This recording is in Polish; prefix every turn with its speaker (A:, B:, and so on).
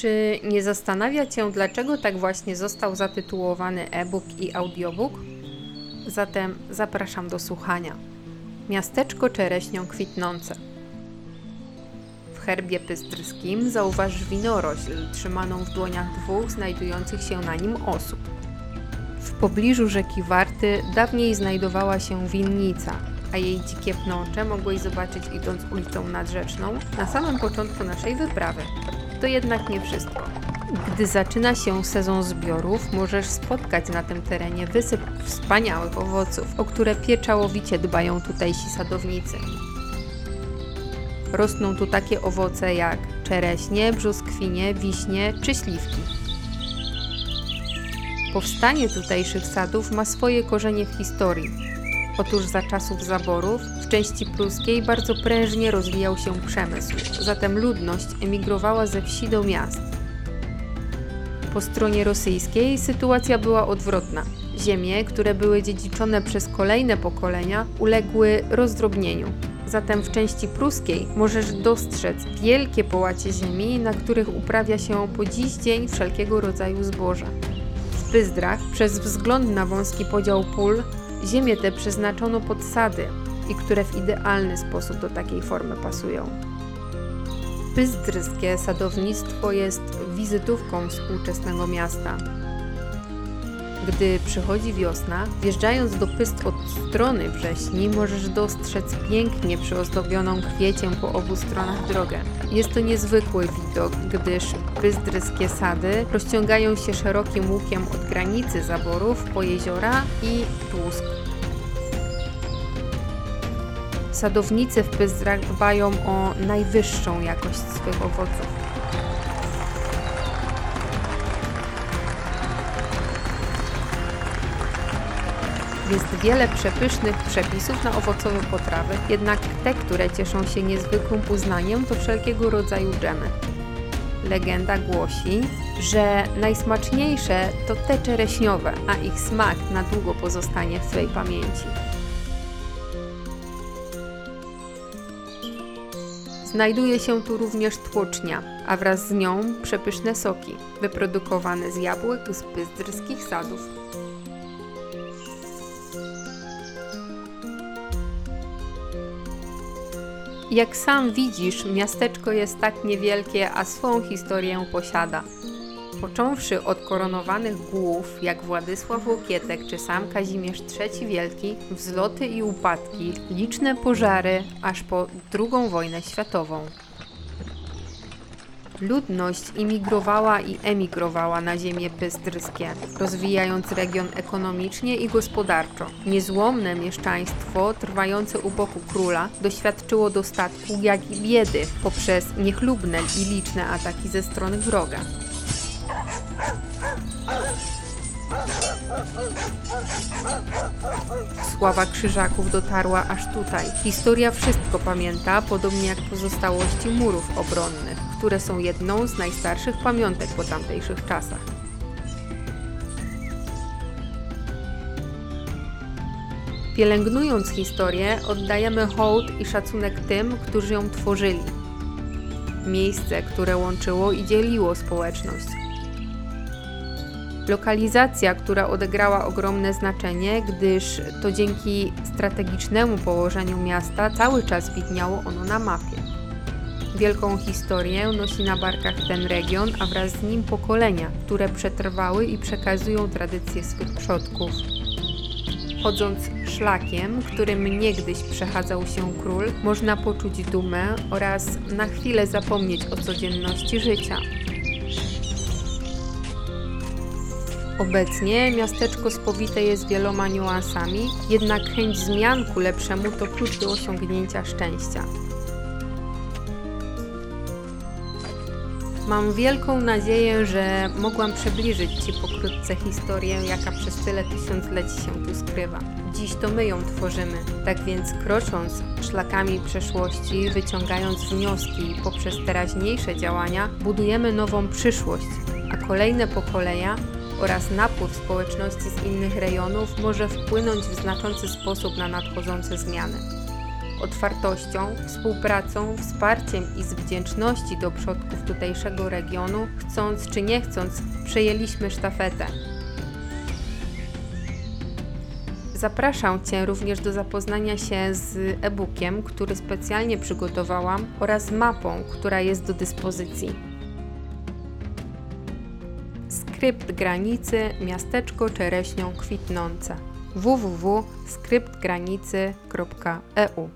A: Czy nie zastanawia Cię, dlaczego tak właśnie został zatytułowany e-book i audiobook? Zatem zapraszam do słuchania. Miasteczko czereśnią kwitnące. W herbie pystrskim zauważ winorośl trzymaną w dłoniach dwóch znajdujących się na nim osób. W pobliżu rzeki Warty dawniej znajdowała się winnica, a jej dzikie pnącze mogłeś zobaczyć idąc ulicą nadrzeczną na samym początku naszej wyprawy. To jednak nie wszystko. Gdy zaczyna się sezon zbiorów, możesz spotkać na tym terenie wysyp wspaniałych owoców, o które pieczołowicie dbają tutejsi sadownicy. Rosną tu takie owoce jak czereśnie, brzoskwinie, wiśnie czy śliwki. Powstanie tutejszych sadów ma swoje korzenie w historii. Otóż za czasów zaborów w części pruskiej bardzo prężnie rozwijał się przemysł, zatem ludność emigrowała ze wsi do miast. Po stronie rosyjskiej sytuacja była odwrotna. Ziemie, które były dziedziczone przez kolejne pokolenia, uległy rozdrobnieniu. Zatem w części pruskiej możesz dostrzec wielkie połacie ziemi, na których uprawia się po dziś dzień wszelkiego rodzaju zboże. W Pyzdrach, przez wzgląd na wąski podział pól, ziemię te przeznaczono pod sady i które w idealny sposób do takiej formy pasują. Pyzdrskie sadownictwo jest wizytówką współczesnego miasta. Gdy przychodzi wiosna, wjeżdżając do Pyst od strony wrześni, możesz dostrzec pięknie przyozdobioną kwieciem po obu stronach drogę. Jest to niezwykły widok, gdyż pyzdrskie sady rozciągają się szerokim łukiem od granicy zaborów po jeziora i Tłusk. Sadownicy w Pyzdrach dbają o najwyższą jakość swych owoców. Jest wiele przepysznych przepisów na owocowe potrawy, jednak te, które cieszą się niezwykłym uznaniem, to wszelkiego rodzaju dżemy. Legenda głosi, że najsmaczniejsze to te czereśniowe, a ich smak na długo pozostanie w Twej pamięci. Znajduje się tu również tłocznia, a wraz z nią przepyszne soki, wyprodukowane z jabłek z pyzdrskich sadów. Jak sam widzisz, miasteczko jest tak niewielkie, a swą historię posiada. Począwszy od koronowanych głów, jak Władysław Łokietek czy sam Kazimierz III Wielki, wzloty i upadki, liczne pożary, aż po II wojnę światową. Ludność imigrowała i emigrowała na ziemię bystrskie, rozwijając region ekonomicznie i gospodarczo. Niezłomne mieszczaństwo, trwające u boku króla, doświadczyło dostatku, jak i biedy poprzez niechlubne i liczne ataki ze strony wroga. Sława krzyżaków dotarła aż tutaj. Historia wszystko pamięta, podobnie jak pozostałości murów obronnych, które są jedną z najstarszych pamiątek po tamtejszych czasach. Pielęgnując historię, oddajemy hołd i szacunek tym, którzy ją tworzyli. Miejsce, które łączyło i dzieliło społeczność, Lokalizacja, która odegrała ogromne znaczenie, gdyż to dzięki strategicznemu położeniu miasta cały czas widniało ono na mapie. Wielką historię nosi na barkach ten region, a wraz z nim pokolenia, które przetrwały i przekazują tradycje swych przodków. Chodząc szlakiem, którym niegdyś przechadzał się król, można poczuć dumę oraz na chwilę zapomnieć o codzienności życia. Obecnie miasteczko spowite jest wieloma niuansami, jednak chęć zmian ku lepszemu to klucz do osiągnięcia szczęścia. Mam wielką nadzieję, że mogłam przybliżyć Ci pokrótce historię, jaka przez tyle tysiącleci się tu skrywa. Dziś to my ją tworzymy, tak więc krocząc szlakami przeszłości, wyciągając wnioski poprzez teraźniejsze działania, budujemy nową przyszłość, a kolejne pokolenia oraz napływ społeczności z innych rejonów może wpłynąć w znaczący sposób na nadchodzące zmiany. otwartością, współpracą, wsparciem i z wdzięczności do przodków tutejszego regionu, chcąc czy nie chcąc, przejęliśmy sztafetę. Zapraszam Cię również do zapoznania się z e-bookiem, który specjalnie przygotowałam oraz mapą, która jest do dyspozycji. Skrypt granicy miasteczko czereśnią kwitnące. www.skryptgranicy.eu